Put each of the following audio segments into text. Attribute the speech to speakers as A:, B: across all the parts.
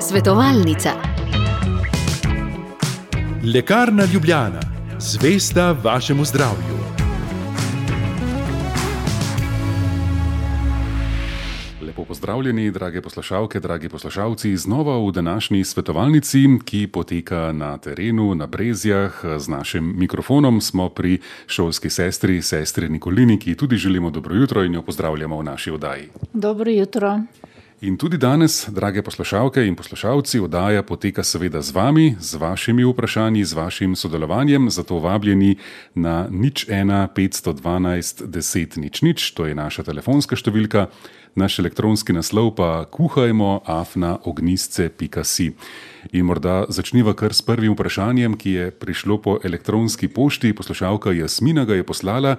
A: Svetovalnica.
B: Lekarna Ljubljana, zvesta vašemu zdravju.
C: Lepo pozdravljeni, drage poslušalke, dragi poslušalci, znova v današnji svetovalnici, ki poteka na terenu, na Brezjah. Z našim mikrofonom smo pri šolski sestri, sestri Nikolini, ki tudi želimo dobro jutro in jo pozdravljamo v naši oddaji.
D: Dobro jutro.
C: In tudi danes, drage poslušalke in poslušalci, oddaja poteka seveda z vami, z vašimi vprašanji, z vašim sodelovanjem, zato vabljeni na nič 1 512 10 nič nič, to je naša telefonska številka, naš elektronski naslov pa kuhajmo afnaognisce.si. In morda začniva kar s prvim vprašanjem, ki je prišlo po elektronski pošti. Poslušalka Jasmina ga je poslala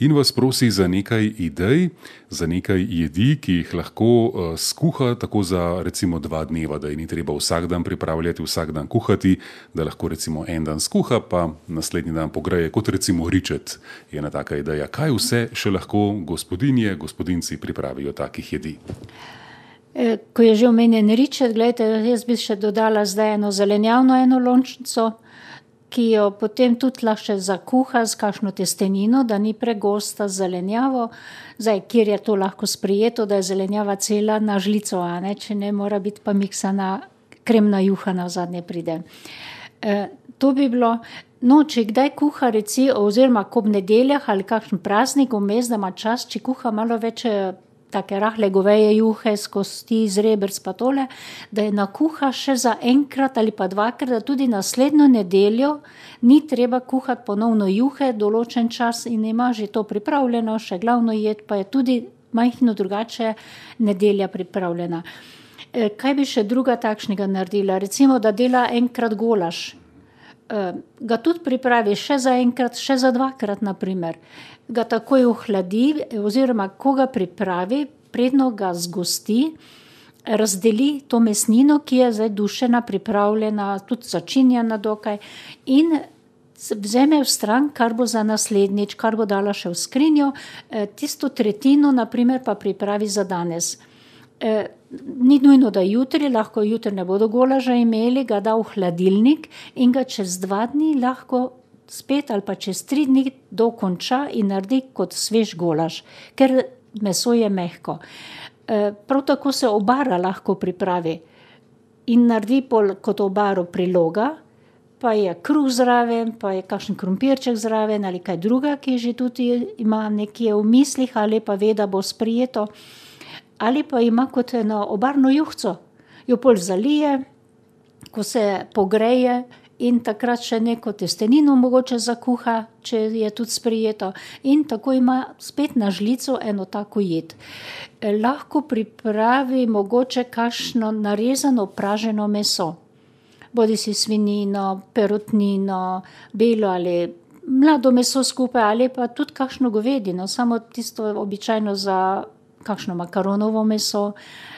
C: in vas prosi za nekaj idej, za nekaj jedi, ki jih lahko uh, skuha tako za recimo dva dneva, da je ni treba vsak dan pripravljati, vsak dan kuhati, da lahko recimo en dan skuha, pa naslednji dan pogreje, kot recimo ričet. Je ena taka ideja, kaj vse še lahko gospodinje, gospodinci pripravijo takih jedi.
D: E, ko je že omenjen ričet, gledajte, jaz bi še dodala zdaj eno zelenjavno eno lončnico, ki jo potem tudi lahko zakuha z kakšno testenino, da ni pregosta zelenjavo. Zdaj, kjer je to lahko sprijeto, da je zelenjava cela na žlico, a ne, če ne mora biti pa miksana, kremna juha na zadnje pride. E, to bi bilo, no, če kdaj kuha, reci, oziroma ko v nedeljah ali kakšen praznik vmes, da ima čas, če kuha malo več take rahle goveje juhe s kosti, z rebrc pa tole, da je na kuha še za enkrat ali pa dvakrat, da tudi naslednjo nedeljo ni treba kuhati ponovno juhe, določen čas in ima že to pripravljeno, še glavno jed pa je tudi majhno drugače nedelja pripravljena. E, kaj bi še druga takšnega naredila? Recimo, da dela enkrat golaš. E, ga tudi pripravi še za enkrat, še za dvakrat, naprimer ga takoj ohladi, oziroma ko ga pripravi, predno ga zgosti, razdeli to mesnino, ki je zdaj dušena, pripravljena, tudi začinjena dokaj, in vzame v stran, kar bo za naslednjič, kar bo dala še v skrinjo, e, tisto tretjino, naprimer, pa pripravi za danes. E, ni nujno, da jutri, lahko jutri ne bodo gola že imeli, ga da v hladilnik in ga čez dva dni lahko spet ali pa čez tri dni dokonča in naredi kot svež golaž, ker meso je mehko. E, prav tako se obara lahko pripravi in naredi pol kot obaro priloga, pa je kruh zraven, pa je kakšen krompirček zraven ali kaj druga, ki že tudi ima nekje v mislih ali pa ve, da bo sprijeto, ali pa ima kot eno obarno juhco, jo pol zalije, ko se pogreje, in takrat še neko testenino mogoče zakuha, če je tudi sprijeto, in tako ima spet na žlico eno tako jed. Lahko pripravi mogoče kakšno narezano praženo meso, bodi si svinino, perutnino, belo ali mlado meso skupaj, ali pa tudi kakšno govedino, samo tisto običajno za kakšno makaronovo meso,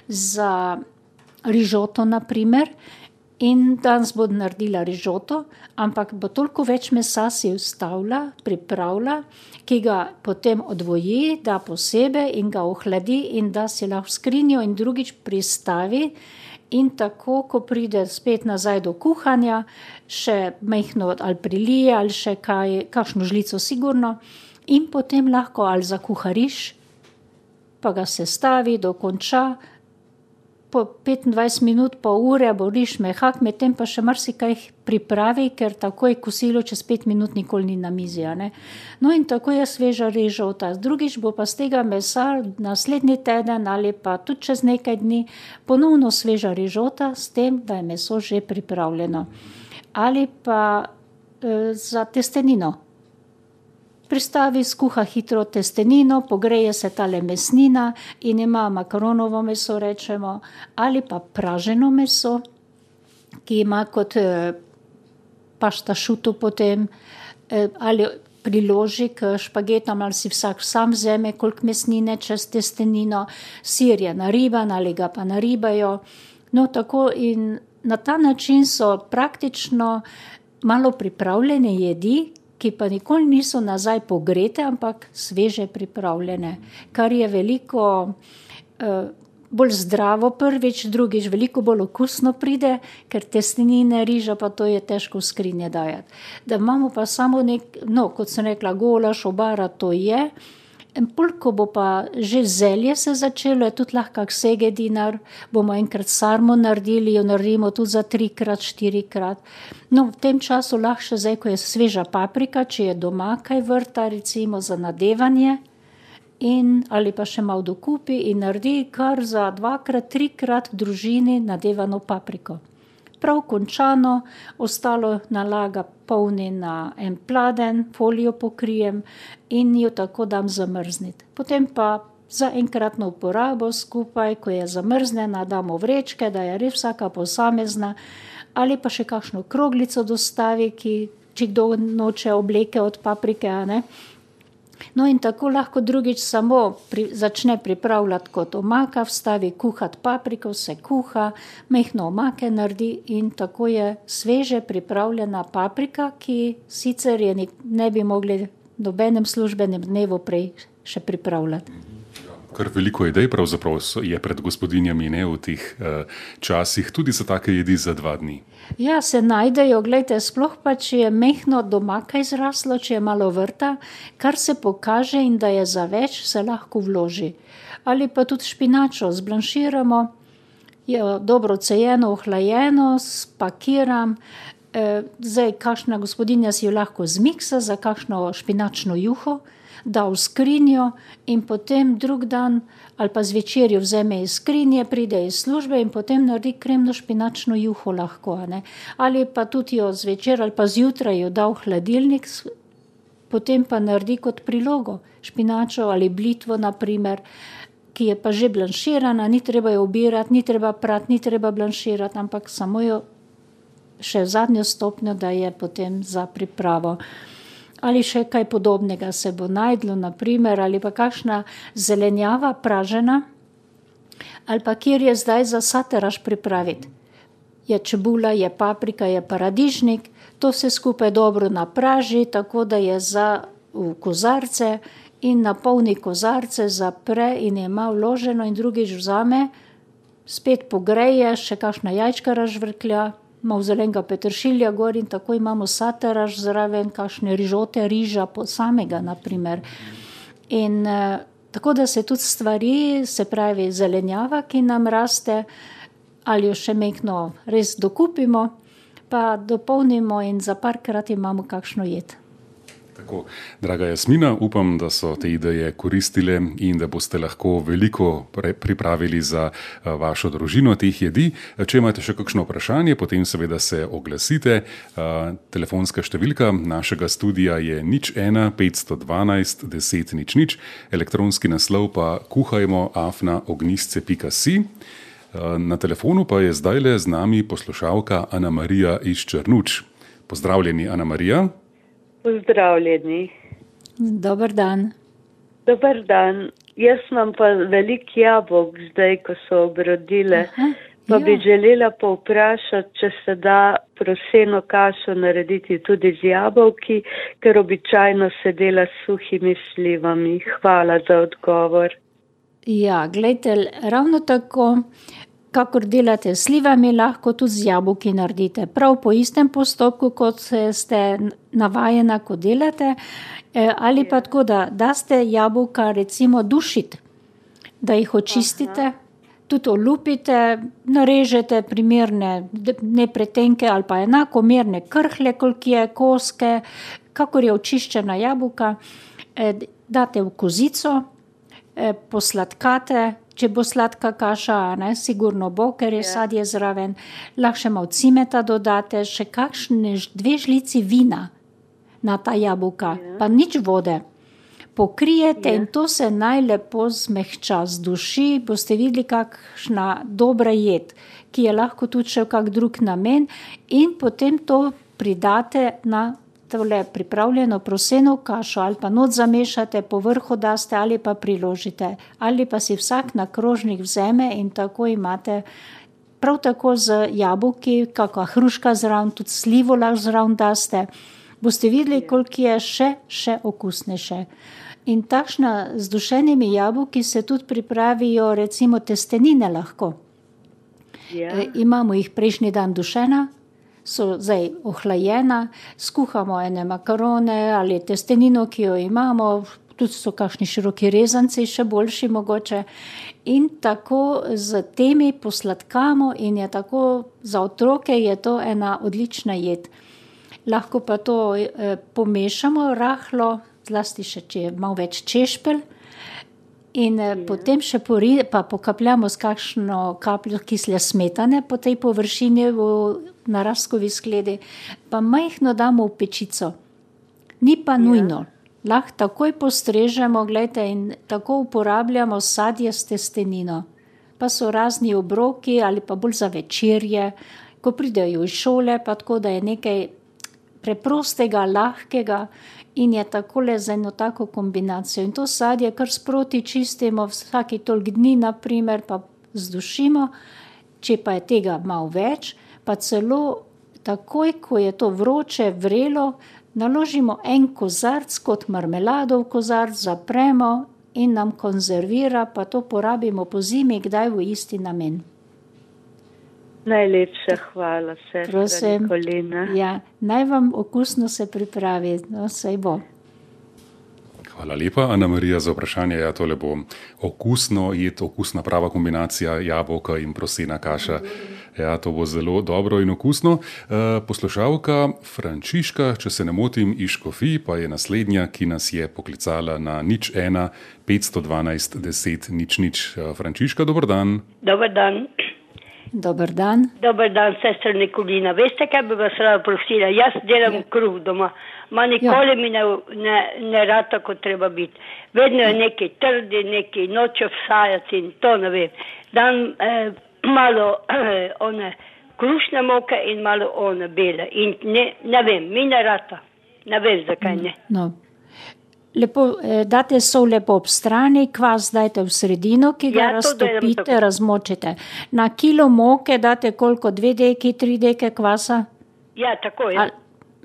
D: za rižoto, naprimer. In danes bo naredila rižoto, ampak bo toliko več mesa si ustavila, pripravila, ki ga potem odvoji, da posebej in ga ohladi, in da si lahko skrinjo in drugič pristavi. In tako, ko pride spet nazaj do kuhanja, še mehko ali prilije, ali še kaj, kakšno žlico, sigurno, in potem lahko ali zakuha riž, pa ga sestavi, dokonča, po 25 minut, pol ure bo riž mehak, medtem pa še marsikaj pripravi, ker takoj kosilo čez 5 minut nikoli ni na mizi. No, in tako je sveža rižota. Drugič bo pa z tega mesa naslednji teden ali pa tudi čez nekaj dni ponovno sveža rižota, s tem, da je meso že pripravljeno. Ali pa e, za testenino pristavi, skuha hitro testenino, pogreje se tale mesnina in ima makaronovo meso, rečemo, ali pa praženo meso, ki ima kot eh, pašta šuto potem, eh, ali priloži k špagetom, ali si vsak sam vzame, koliko mesnine čez testenino, sir je nariban ali ga pa naribajo. No, tako in na ta način so praktično malo pripravljene jedi, ki pa nikoli niso nazaj pogrete, ampak sveže pripravljene, kar je veliko uh, bolj zdravo prvič, drugič veliko bolj okusno pride, ker testenine, riža pa to je težko v skrinje dajati. Da imamo pa samo nek, no, kot sem rekla, golaš, obara, to je. En pol, ko bo pa že zelje se začelo, je tudi lahko segedinar, bomo enkrat sarmo naredili, jo naredimo tudi za trikrat, štirikrat. No, v tem času lahko še zdaj, ko je sveža paprika, če je doma kaj vrta, recimo za nadevanje, in ali pa še malo dokupi in naredi kar za dvakrat, trikrat v družini nadevano papriko. Prav končano, ostalo nalaga polni na en pladen, folijo pokrijem in jo tako dam zamrzniti. Potem pa za enkratno uporabo skupaj, ko je zamrznjena, damo vrečke, da je res vsaka posamezna, ali pa še kakšno kroglico dostavi, ki če kdo noče obleke od paprike, a ne. No, in tako lahko drugič samo pri, začne pripravljati kot omaka, vstavi kuhati papriko, se kuha, mehko omake naredi in tako je sveže pripravljena paprika, ki sicer je ne bi mogli nobenem službenem dnevu prej še pripravljati.
C: Kar veliko idej pravzaprav je pred gospodinjami ne, v teh uh, časih, tudi za take jedi za dva dni.
D: Ja, se najdejo, gledajte, sploh pa če je mehko doma kaj zraslo, če je malo vrta, kar se pokaže in da je za več, se lahko vloži. Ali pa tudi špinačo zblanširamo, je dobro cejeno, ohlajeno, spakiram. Eh, zdaj, kakšna gospodinja si jo lahko zmiksa za kakšno špinačno juho da v skrinjo in potem drug dan ali pa zvečer jo vzame iz skrinje, pride iz službe in potem naredi kremno špinačno juho lahko. Ali pa tudi jo zvečer ali pa zjutraj jo da v hladilnik, potem pa naredi kot prilogo špinačo ali blitvo, naprimer, ki je pa že blanširana, ni treba jo obirati, ni treba prati, ni treba blanširati, ampak samo jo še zadnjo stopnjo, da je potem za pripravo ali še kaj podobnega se bo najdlo, naprimer, ali pa kakšna zelenjava pražena, ali pa kjer je zdaj za sateraš pripraviti. Je čebula, je paprika, je paradižnik, to se skupaj dobro napraži, tako da je za v kozarce in napolni kozarce, zapre in je malo vloženo, in drugič vzame, spet pogreje, še kakšna jajčka razvrklja, malo zelenega peteršilja gor in tako imamo sataraž zraven, kakšne rižote, riža samega, naprimer. In uh, tako da se tudi stvari, se pravi zelenjava, ki nam raste, ali jo še mehko res dokupimo, pa dopolnimo in za parkrat imamo kakšno jed.
C: Tako, draga Jasmina, upam, da so te ideje koristile in da boste lahko veliko pripravili za eh, vašo družino teh jedi. Če imate še kakšno vprašanje, potem seveda se oglasite. Eh, telefonska številka našega studia je nič 1 512 10 nič nič, elektronski naslov pa kuhajmo afna ognistce.si. Eh, na telefonu pa je zdaj le z nami poslušalka Ana Marija iz Črnuč. Pozdravljeni, Ana Marija.
A: Pozdravljeni.
D: Dober dan.
A: Dober dan. Jaz imam pa velik jabolk zdaj, ko so obrodile. Aha, pa ja. bi želela povprašati, če se da proseno kašo narediti tudi z jabolki, ker običajno se dela s suhimi slivami. Hvala za odgovor.
D: Ja, gledajte, ravno tako. Kakor delate s slivami, lahko tudi z jabolki naredite. Prav po istem postopku, kot ste navajeni, ko delate, e, ali pa tako, da daste jabolka, recimo, dušiti, da jih očistite. Tudi olupite, narežete primerne, ne pretenke ali pa enakomerne krhle, koliko je koske, kakor je očiščena jabolka, e, date v kozico, e, posladkate, če bo sladka kaša, ne, sigurno bo, ker je ja. sadje zraven, lahko še malo cimeta dodate, še kakšne dve žlici vina na ta jabolka, ja. pa nič vode. Pokrijete ja. in to se najlepo zmehča z duši, boste videli, kakšna dobra jed, ki je lahko tudi še v kak drug namen, in potem to pridate na tole pripravljeno proseno kašo ali pa not zamešate, po vrhu daste ali pa priložite, ali pa si vsak na krožnik vzeme in tako imate. Prav tako z jabolki, kakšna hruška zraven, tudi slivo lahko zraven daste, boste videli, koliko je še, še okusnejše. In takšna z dušenimi jabolki se tudi pripravijo, recimo, testenine lahko.
A: Ja.
D: E, imamo jih prejšnji dan dušena, so zdaj ohlajena, skuhamo ene makarone ali testenino, ki jo imamo, tudi so kakšni široki rezanci, še boljši mogoče. In tako z temi posladkamo, in je tako za otroke je to ena odlična jed. Lahko pa to eh, pomešamo rahlo, zlasti še, če je malo več češpelj. In ja. potem še pori, pa pokapljamo s kakšno kapljo kisle smetane po tej površini v naraskovi skledi, pa majhno damo v pečico. Ni pa ja. nujno. Lahko takoj postrežemo, gledajte, in tako uporabljamo sadje s testenino. Pa so razni obroki ali pa bolj za večerje, ko pridejo iz šole, pa tako da je nekaj preprostega, lahkega in je tako le za eno tako kombinacijo. In to sadje kar sproti čistimo vsake toliko dni, naprimer, pa zdušimo, če pa je tega malo več, pa celo takoj, ko je to vroče, vrelo, naložimo en kozarc kot marmelado v kozarc, zapremo in nam konzervira, pa to porabimo po zimi, kdaj v isti namen.
A: Najlepša hvala, sestra Nikolina.
D: Ja, naj vam okusno se pripravi, no sej bo.
C: Hvala lepa, Ana Marija, za vprašanje. Ja, tole bo okusno, je to okusna prava kombinacija jabolka in prosena kaša. Ja, to bo zelo dobro in okusno. Uh, poslušalka Frančiška, če se ne motim, iz Škofi, pa je naslednja, ki nas je poklicala na nič ena, 512, 10, nič nič. Uh, Frančiška, dober dan.
E: Dober dan.
D: Dober dan.
E: Dober dan, sestra Nikolina. Veste, kaj bi vas rada prosila? Jaz delam ja. kruh doma, ma nikoli ja. mi ne, ne, ne rata, kot treba biti. Vedno je neki trdi, neki noče vsajati in to ne vem. Dan eh, malo eh, one krušne moke in malo one bele. In ne, ne vem, mi ne rata. Ne vem, zakaj ne.
D: No lepo, eh, date sol lepo ob strani, kvas dajte v sredino, ki ga ja, raztopite, razmočite. Na kilo moke date koliko, dve deki, tri deke kvasa?
E: Ja, tako je.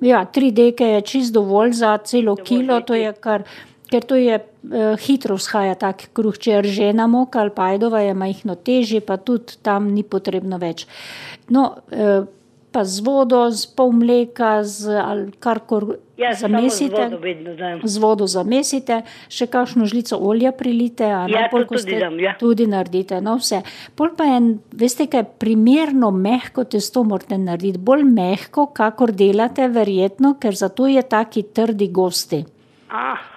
D: Ja, tri deke je čist dovolj za celo dovolj kilo, to je kar, ker to je eh, hitro vzhaja tak kruh, če je ržena moka ali pajdova je majhno težje, pa tudi tam ni potrebno več. No, eh, pa z vodo, z pol mleka, z karkoli
E: ja,
D: zamesite. Z vodo zamesite, še kakšno žlico olja prilite, a
E: ja,
D: ne pol,
E: tudi, dam, ja.
D: tudi naredite. No, vse. Pol pa je, veste, kaj primerno mehko testo morate narediti, bolj mehko, kakor delate, verjetno, ker zato je taki trdi gosti.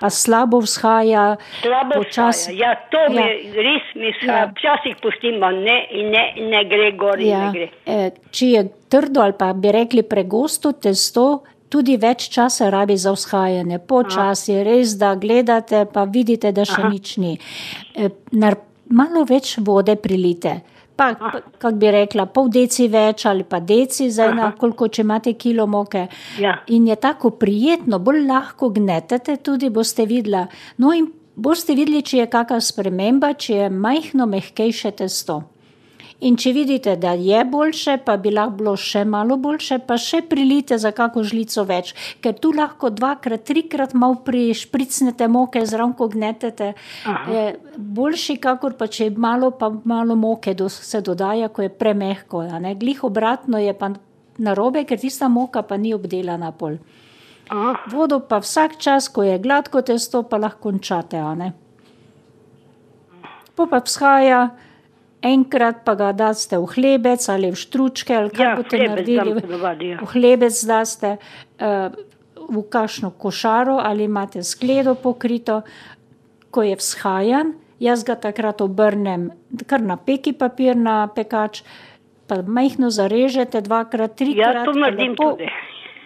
D: Pa slabo vzhaja,
E: slabo počasi. Ja, to ja. mi res mislim. Ja. Včasih pustimo, ne, ne, ne gre gor.
D: Ja.
E: Ne gre.
D: E, če je trdo ali pa bi rekli pregosto testo, tudi več časa rabi za vzhajanje. Počasi, res da gledate, pa vidite, da še Aha. nič ni. E, nar, malo več vode prilite. Pa, pa kako bi rekla, pol deci več ali pa deci, zdaj na koliko, če imate kilo moke.
E: Ja.
D: In je tako prijetno, bolj lahko gnetete, tudi boste videla. No, in boste videli, če je kakšna sprememba, če je majhno, mehkejše testo. In če vidite, da je boljše, pa bi lahko bilo še malo boljše, pa še prilite za kako žlico več, ker tu lahko dvakrat, trikrat malo prišpricnete moke, zraven ko gnetete. Je boljši, kakor pa če malo, pa malo moke do, se dodaja, ko je premehko. Glih obratno je pa narobe, ker tista moka pa ni obdelana pol.
E: Aha.
D: Vodo pa vsak čas, ko je gladko testo, pa lahko končate. Po pa vzhaja enkrat pa ga daste v hlebec ali v štručke, ali kaj
E: Ja,
D: boste naredili.
E: dam ponavadi, ja.
D: V hlebec daste uh, v kakšno košaro ali imate skledo pokrito, ko je vzhajan. Jaz ga takrat obrnem kar na peki papir, na pekač, pa majhno zarežete, dvakrat, trikrat.
E: Ja, to naredim tudi.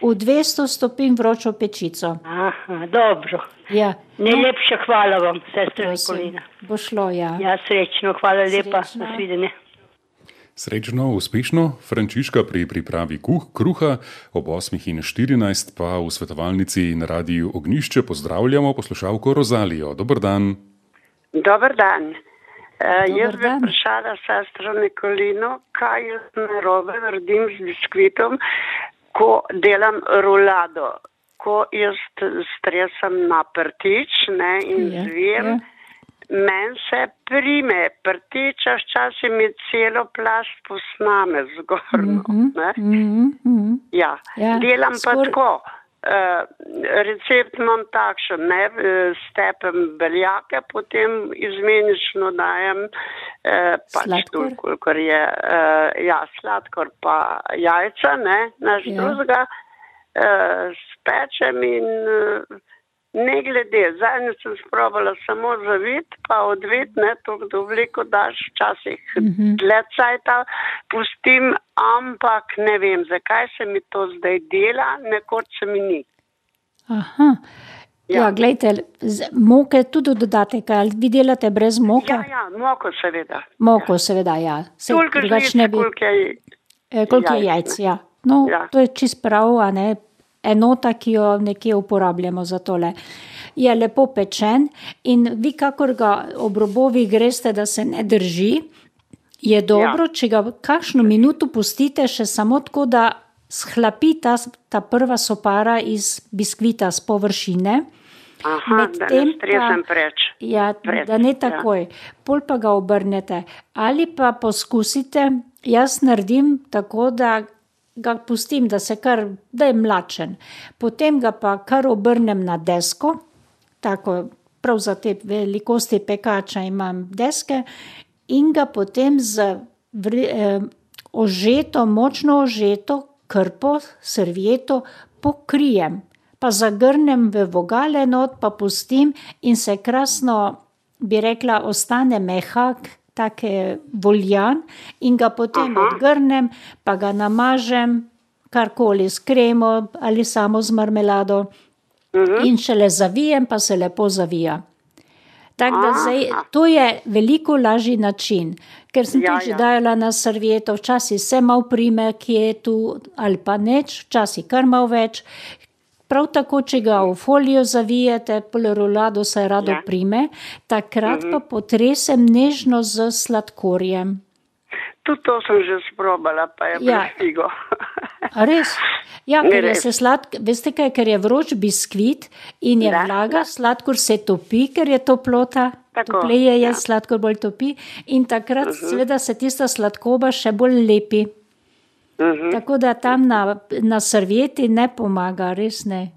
D: V 200 stopinj vročo pečico.
E: Aha, dobro.
D: Ja.
E: Najlepša hvala vam, sestra Nikolina.
D: Bo šlo, ja.
E: Ja, srečno, hvala lepa.
D: Srečno.
E: Nasvidenje.
C: Srečno, uspešno, Frančiška pri pripravi kuh, kruha ob 8.14 pa v svetovalnici na radiju Ognišče pozdravljamo poslušalko Rozalijo. Dobr dan.
F: Dobar dan. Uh, jaz bi vprašala sestro Nikolino, kaj jaz narobe naredim z biskvitom, ko delam rulado. ko jaz stresam na prtič ne, in
D: Ja,
F: zvijem,
D: ja.
F: meni se prime prtiča, včasih mi celo plast posname zgorno. ne.
D: Mhm, mhm.
F: Ja,
D: Ja,
F: delam pa
D: skor-
F: tako. Uh, recept imam takšen, ne, eh, stepem beljake, potem izmenično dajem uh, pač
D: Sladkor?
F: toliko, kolikor je, uh, ja, sladkor pa jajca, ne, naš
D: Ja.
F: drugega, uh, spečem in uh, ne glede, zadnjič sem sprobala samo zavit, pa odvit, ne, to kdo veliko daš, včasih
D: Mhm.
F: dlje cajta pustim, ampak ne vem, zakaj se mi to zdaj dela, nekoč se mi ni.
D: Aha. Ja,
F: Ja.
D: gledajte, z- moke tudi dodate, kaj ali vi delate brez moka?
F: Ja, ja, moko seveda.
D: Moko, seveda, ja. Se
F: Toliko
D: drugače
F: žlic,
D: ne bi.
F: koliko je.
D: Eh, Koliko je
F: jajc,
D: jajc, ja. No,
F: Ja.
D: to je čist prav, a ne enota, ki jo nekje uporabljamo za tole. Je lepo pečen in vi, kakor ga ob robovih greste, da se ne drži, je dobro, ja. če ga kakšno minuto pustite še samo tako, da shlapi ta, ta prva sopara iz biskvita z površine.
F: Aha, da
D: Medtem
F: ne stresem
D: pa-
F: preč.
D: Ja,
F: Pred,
D: da ne
F: ja.
D: takoj, pol pa ga obrnete. Ali pa poskusite, jaz naredim tako, da ga pustim, da se kar, da je mlačen. Potem ga pa kar obrnem na desko, tako prav za te velikosti pekača imam deske in ga potem z vre, eh, ožeto, močno ožeto krpo, servieto pokrijem, pa zagrnem v vogale not, pa pustim in se krasno, bi rekla, ostane mehak, take voljan in ga potem
F: Aha.
D: odgrnem, pa ga namažem, karkoli s kremo ali samo z marmelado in šele zavijem, pa se lepo zavija. Tako da zdaj, to je veliko lažji način, ker sem
F: Ja,
D: tudi
F: ja.
D: dajala na servieto, včasih se malo prime, ki je tu, ali pa neč, včasih kar malo več. Prav tako, če ga v folijo zavijete, polerolado se rado
F: Ja.
D: prime, takrat pa potresem nežno z sladkorjem.
F: Tudi to sem že sprobala, pa je
D: Ja.
F: figo.
D: Res? Ja, ker je se sladk, veste kaj, ker je vroč biskvit in je
F: Da,
D: vlaga,
F: da.
D: sladkor se topi, ker je toplota.
F: Tako,
D: Topleje je,
F: ja.
D: sladkor bolj topi in takrat uh -huh. seveda se tista sladkoba še bolj lepi.
F: Uh -huh,
D: Tako da tam na, na servieti ne pomaga, res ne.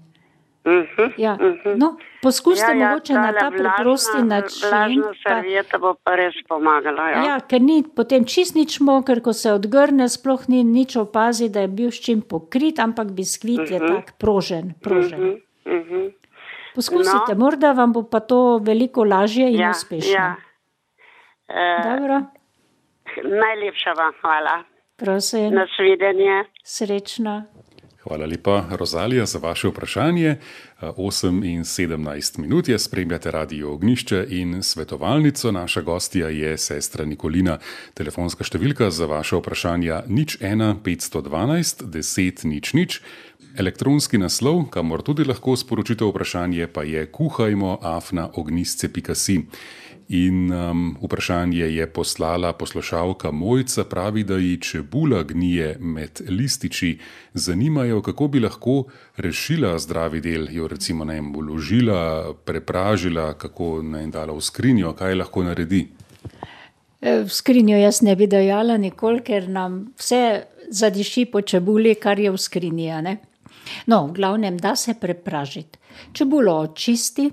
F: uh -huh.
D: Ja. No, poskusite ja, ja, mogoče na
F: tale
D: ta preprosti
F: vlažna-
D: način.
F: Vlažna
D: pa-
F: servieta bo pa res pomagala. Ja.
D: Ja, ker ni potem čist nič moker, ko se odgrne, sploh ni nič opazi, da je bil s čim pokrit, ampak biskvit uh -huh. je tak prožen. prožen. Uh -huh.
F: Uh -huh.
D: Poskusite, no. Morda vam bo pa to veliko lažje in
F: Ja,
D: uspešno.
F: ja. Eh,
D: Dobro,
F: najlepša vam hvala.
D: Prosim,
F: Nasvidenje.
D: srečno.
C: Hvala lepa, Rozalija, za vaše vprašanje. 8 in 17 minut je, spremljate Radio Ognišče in svetovalnico. Naša gostja je sestra Nikolina. Telefonska številka za vaše vprašanja nič 1 512 10 nič nič. Elektronski naslov, kamor tudi lahko sporočite vprašanje, pa je kuhajmo afna ognisce.si. In um, vprašanje je poslala poslušalka Mojca, pravi, da ji čebula gnije med lističi. Zanimajo, kako bi lahko rešila zdravi del, jo recimo ne vem, uložila, prepražila, kako naj dala v skrinjo, kaj lahko naredi.
D: E, V skrinjo jaz ne bi dajala nikoli, ker nam vse zadiši po čebuli, kar je v skrinji. No, v glavnem, da se prepražiti. Čebulo očisti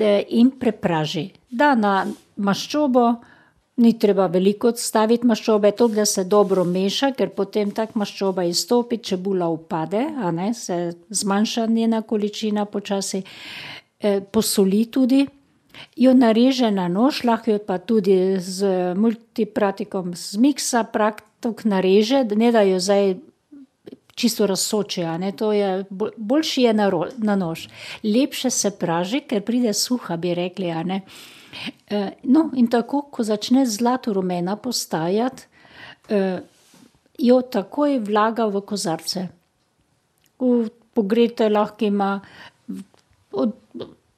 D: eh, in prepraži. Da na maščobo, ni treba veliko odstaviti maščobe, to, da se dobro meša, ker potem tak maščoba izstopi, čebula upade, a ne, se zmanjša njena količina počasi. Eh, Posoli tudi, jo nareže na nož, lahko jo pa tudi z multipratikom z miksa praktok nareže, ne da jo zdaj čisto to je bolj, boljši je na, ro, na nož. Lepše se praži, ker pride suha, bi rekli, ne. E, no, in tako, ko začne zlato rumena postajati, e, jo takoj vlaga v kozarce. V pogrete lahko ima od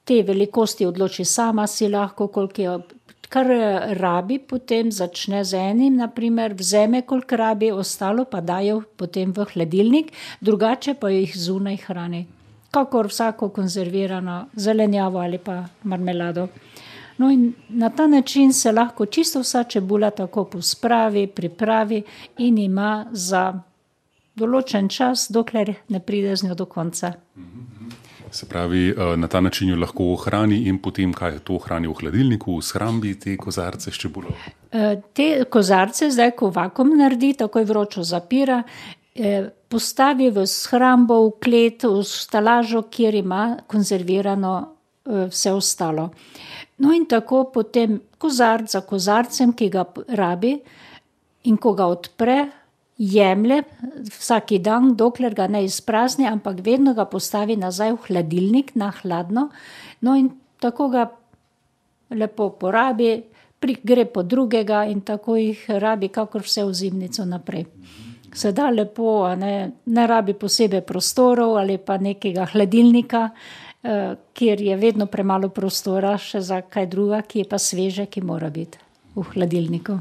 D: te velikosti odloči sama, si lahko, koliko jo kar rabi, potem začne z enim, naprimer, vzeme, koliko rabi, ostalo pa dajo potem v hladilnik, drugače pa jih zunaj hrani. kakor vsako konzervirano zelenjavo ali pa marmelado. No, in na ta način se lahko čisto vsa čebula tako pospravi, pripravi in ima za določen čas, dokler ne pride z njo do konca.
C: Se pravi, eh, na ta način jo lahko ohrani in potem, kaj to ohrani v hladilniku, v shrambi te kozarce s čebulo.
D: Eh, te kozarce, zdaj, ko vakum naredi, takoj vročo zapira, eh, postavi v shrambo, v klet, v stalažo, kjer ima konzervirano vse ostalo. No, in tako potem kozarc za kozarcem, ki ga rabi, in ko ga odpre, jemlje vsak dan, dokler ga ne izprazni, ampak vedno ga postavi nazaj v hladilnik, na hladno, no in tako ga lepo porabi, gre po drugega in tako jih rabi, kakor vse v zimnico naprej. Se da lepo, ne, ne rabi posebej prostorov ali pa nekega hladilnika, eh, kjer je vedno premalo prostora še za kaj druga, ki je pa sveže, ki mora biti v hladilniku.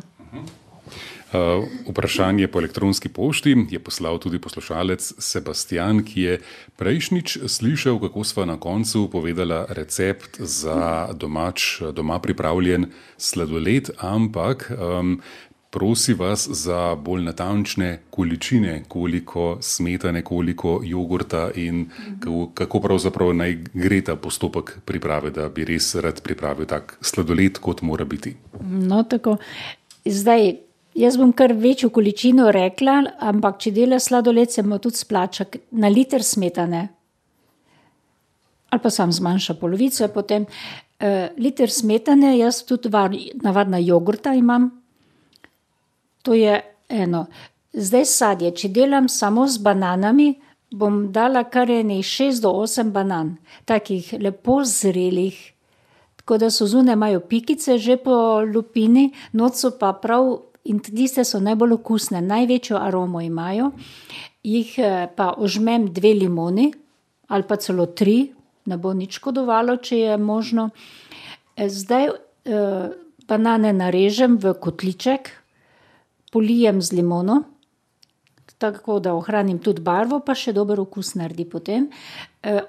C: Uh, vprašanje po elektronski pošti je poslal tudi poslušalec Sebastian, ki je prejšnjič slišal, kako sva na koncu povedala recept za domač, doma pripravljen sladoled, ampak um, prosi vas za bolj natančne količine, koliko smetane, koliko jogurta in kako, pravzaprav naj gre ta postopek priprave, da bi res rad pripravil tak sladoled, kot mora biti.
D: No, tako. Zdaj, Jaz bom kar večjo količino rekla, ampak če dela sladoled, se mu tudi splača na liter smetane. Ali pa sam zmanjša polovico, potem uh, liter smetane, jaz tudi var, navadna jogurta imam. To je eno. Zdaj sadje, če delam samo z bananami, bom dala kar ene 6 do 8 banan, takih lepo zrelih, tako da so zunaj imajo pikice že po lupini, noco pa prav in tiste so najbolj okusne, največjo aromo imajo. Jih eh, pa ožmem dve limoni ali pa celo tri, ne bo nič škodovalo, če je možno. Eh, zdaj eh, banane narežem v kotliček, polijem z limono, tako da ohranim tudi barvo, pa še dober okus naredi potem.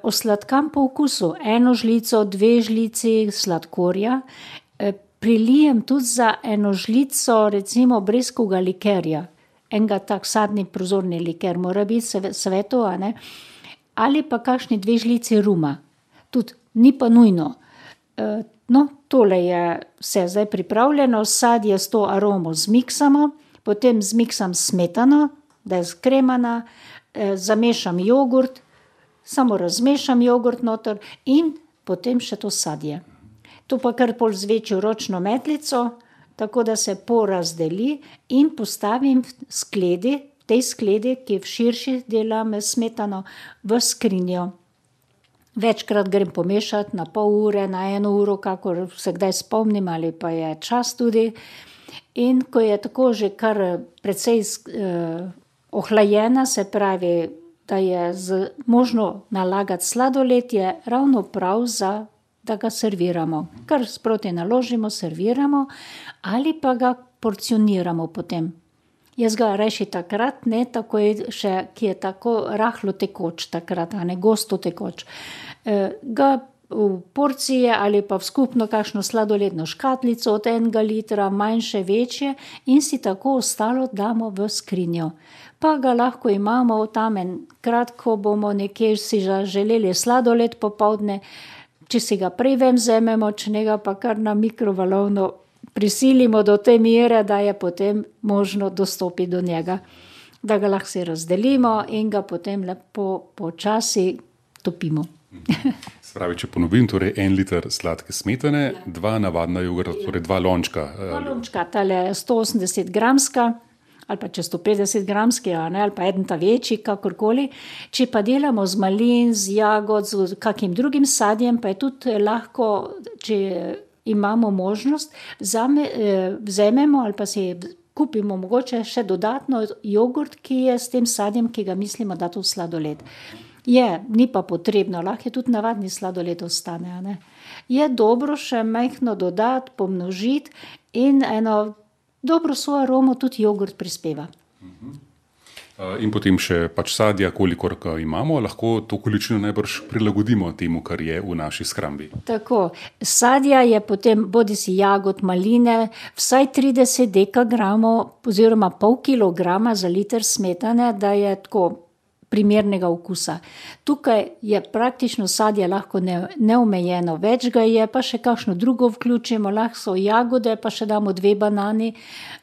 D: Osladkam po okusu, eno žlico, dve žlici sladkorja. Prilijem tudi za eno žlico, recimo brezkoga likerja, enega tak sadni prozorni liker, mora biti sveto, ali pa kakšni dve žlici ruma, tudi ni pa nujno. E, no, tole je vse zdaj pripravljeno, sadje s to aromo zmiksamo, potem zmiksam smetano, da je skremana, e, zamešam jogurt, samo razmešam jogurt noter in potem še to sadje. To pa kar pol z večjo ročno metlico, tako da se porazdeli in postavim v skledi, v tej skledi, ki v širši delam smetano, v skrinjo. Večkrat grem pomešati na pol ure, na eno uro, kakor se kdaj spomnim, ali pa je čas tudi. In ko je tako že kar precej eh, ohlajena, se pravi, da je z, možno nalagati sladoled, je ravno prav za da ga serviramo. Kar sproti naložimo, serviramo ali pa ga porcioniramo potem. Jaz ga reši takrat, ne tako še, ki je tako rahlo tekoč, takrat, a ne gosto tekoč. E, ga v porcije ali pa v skupno kakšno sladoledno škatlico od enega litra, manjše, večje in si tako ostalo damo v skrinjo. Pa ga lahko imamo tam en kratko, bomo nekje si želeli sladoled popovdne, če si ga prej vem vzememo, če njega pa kar na mikrovalovno prisilimo do te mere, da je potem možno dostopiti do njega, da ga lahko si razdelimo in ga potem lepo počasi topimo.
C: Spravi, če ponovim, torej en liter sladke smetane, ja. dva navadna jogurta, torej dva lončka.
D: Dva lončka, tale 180 gramska ali pa če 150 gramski, ali pa en ta večji, kakorkoli. Če pa delamo z malin, z jagod, z kakim drugim sadjem, pa je tudi lahko, če imamo možnost, zame, eh, vzememo ali pa si kupimo mogoče še dodatno jogurt, ki je s tem sadjem, ki ga mislimo, da to sladoled. Je, ni pa potrebno, lahko je tudi navadni sladoled ostane. Je dobro še majhno dodati, pomnožiti in eno dobro svojo aromo tudi jogurt prispeva.
C: In potem še pač sadja, kolikor imamo, lahko to količino najbrž prilagodimo temu, kar je v naši skrambi.
D: Tako, sadja je potem bodi si jagod, maline, vsaj 30 dekagramov oziroma pol kilograma za liter smetane, da je tako primernega okusa. Tukaj je praktično sadje lahko ne, neomejeno, več ga je, pa še kakšno drugo vključimo, lahko so jagode, pa še damo dve banani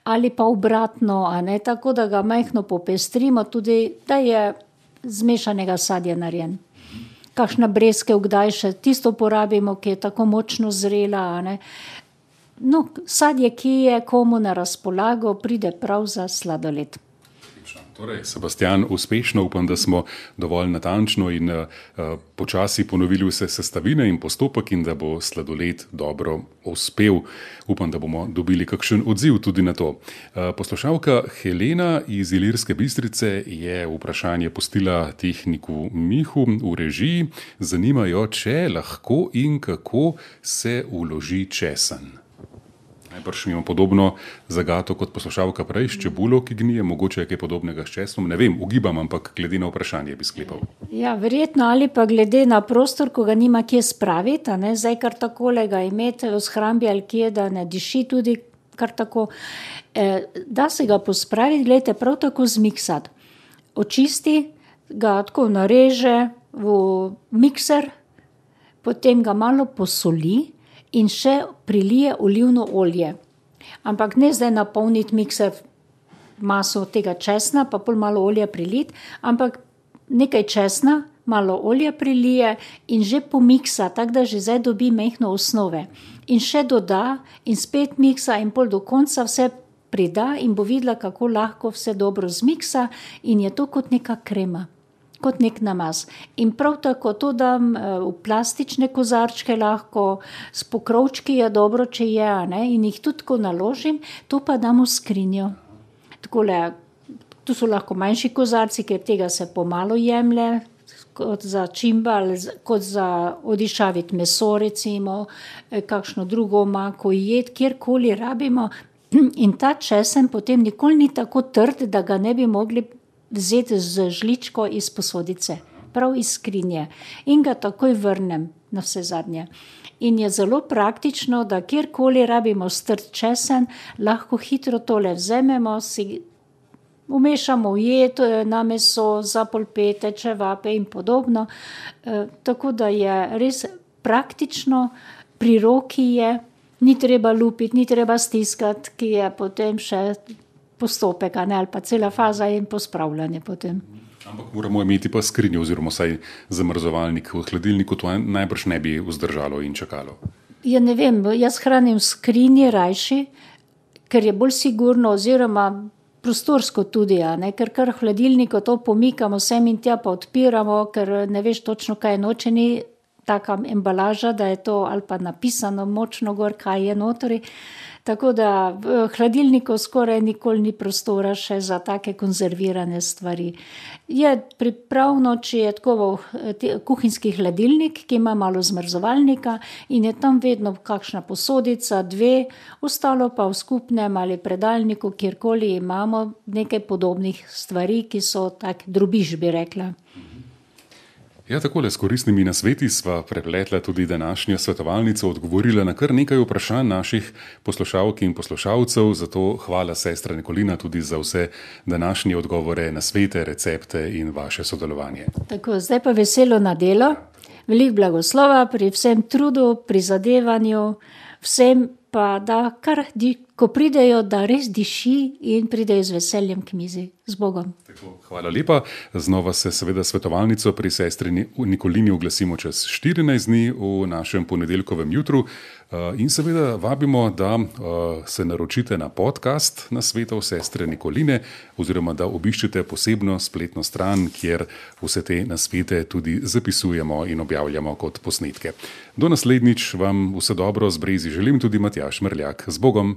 D: ali pa obratno, ne tako, da ga majhno popestrimo, tudi da je zmešanega sadja narejen. Kakšna brezke vkdaj še tisto porabimo, ki je tako močno zrela. No, sadje, ki je komu na razpolago, pride prav za sladoled.
C: Torej, Sebastian, uspešno upam, da smo dovolj natančno in uh, počasi ponovili vse sestavine in postopek, in da bo sladoled dobro uspel. Upam, da bomo dobili kakšen odziv tudi na to. Uh, poslušalka Helena iz Ilirske bistrice je vprašanje postila tehniku Mihu v režiji. Zanimajo, če lahko in kako se uloži česen. Najbrž imamo podobno zagato kot poslušalka prej, s čebulo, ki gnije, mogoče je kaj podobnega s česnom. Ne vem, ugibam, ampak glede na vprašanje bi sklepal.
D: Ja, verjetno ali pa glede na prostor, ko ga nima kje spraviti, ne? zdaj kar takole ga imeti v shrambi ali kje, da ne diši tudi kar tako. E, da se ga pospraviti, gledajte, prav tako zmiksati. Očisti ga tako nareže v mikser, potem ga malo posoli in še prilije olivno olje. Ampak ne zdaj napolniti mikser maso tega česna, pa pol malo olja priliti, ampak nekaj česna, malo olja prilije in že pomiksa, tako da že zdaj dobi mehko osnove. In še doda in spet miksa in pol do konca vse prida in bo videla, kako lahko vse dobro zmiksa in je to kot neka krema kot nek namaz. In prav tako to dam eh, v plastične kozarčke, lahko s pokrovčki je dobro, če je, ne? in jih tudi tako naložim, to pa dam v skrinjo. Takole, tu so lahko manjši kozarci, ker tega se pomalo jemlje. Kot za čimbal, kot za odišaviti meso, recimo, eh, kakšno drugo omako jed, kjerkoli rabimo. In ta česen potem nikoli ni tako trd, da ga ne bi mogli vzeti z žličko iz posodice, prav iz skrinje in ga takoj vrnem na vse zadnje. In je zelo praktično, da kjerkoli rabimo strd česen, lahko hitro tole vzamemo, si umešamo jed na meso, za polpete, čevape in podobno. E, tako da je res praktično, pri roki je, ni treba lupiti, ni treba stiskati, ki je potem še postopek, ne, ali pa cela faza in pospravljanje potem.
C: Ampak moramo imeti pa skrinjo, oziroma vsaj zamrzovalnik v hladilniku, to najbrž ne bi vzdržalo in čakalo.
D: Ja, ne vem, jaz hranim skrinje rajši, ker je bolj sigurno, oziroma prostorsko tudi, ne, ker kar v hladilniku to pomikamo, sem in tja pa odpiramo, ker ne veš točno, kaj je nočeni. Taka embalaža, da je to ali pa napisano močno, gor, kaj je notri. Tako da v hladilniku skoraj nikoli ni prostora še za take konzervirane stvari. Je pripravno, če je tako kuhinjski hladilnik, ki ima malo zmrzovalnika in je tam vedno kakšna posodica, dve, ostalo pa v skupnem ali predalniku, kjerkoli imamo nekaj podobnih stvari, ki so tak drobiž, bi rekla.
C: Ja, takole s koristnimi nasveti sva prepletla tudi današnjo svetovalnico, odgovorila na kar nekaj vprašanj naših poslušalk in poslušalcev, zato hvala sestra Nikolina tudi za vse današnje odgovore, nasvete, recepte in vaše sodelovanje.
D: Tako, zdaj pa veselo na delo, veliko blagoslova pri vsem trudu, prizadevanju, vsem pa da kar, ko pridejo, da res diši in pridejo z veseljem k mizi, z Bogom.
C: Hvala lepa. Znova se seveda svetovalnico pri sestri Nikolini oglasimo čez 14 dni v našem ponedeljkovem jutru. Eh, in seveda vabimo, da eh, se naročite na podcast na svetov sestre Nikoline, oziroma da obiščete posebno spletno stran, kjer vse te nasvete tudi zapisujemo in objavljamo kot posnetke. Do naslednjič vam vse dobro z brezi želim tudi Matjaš Mrljak. Z Bogom!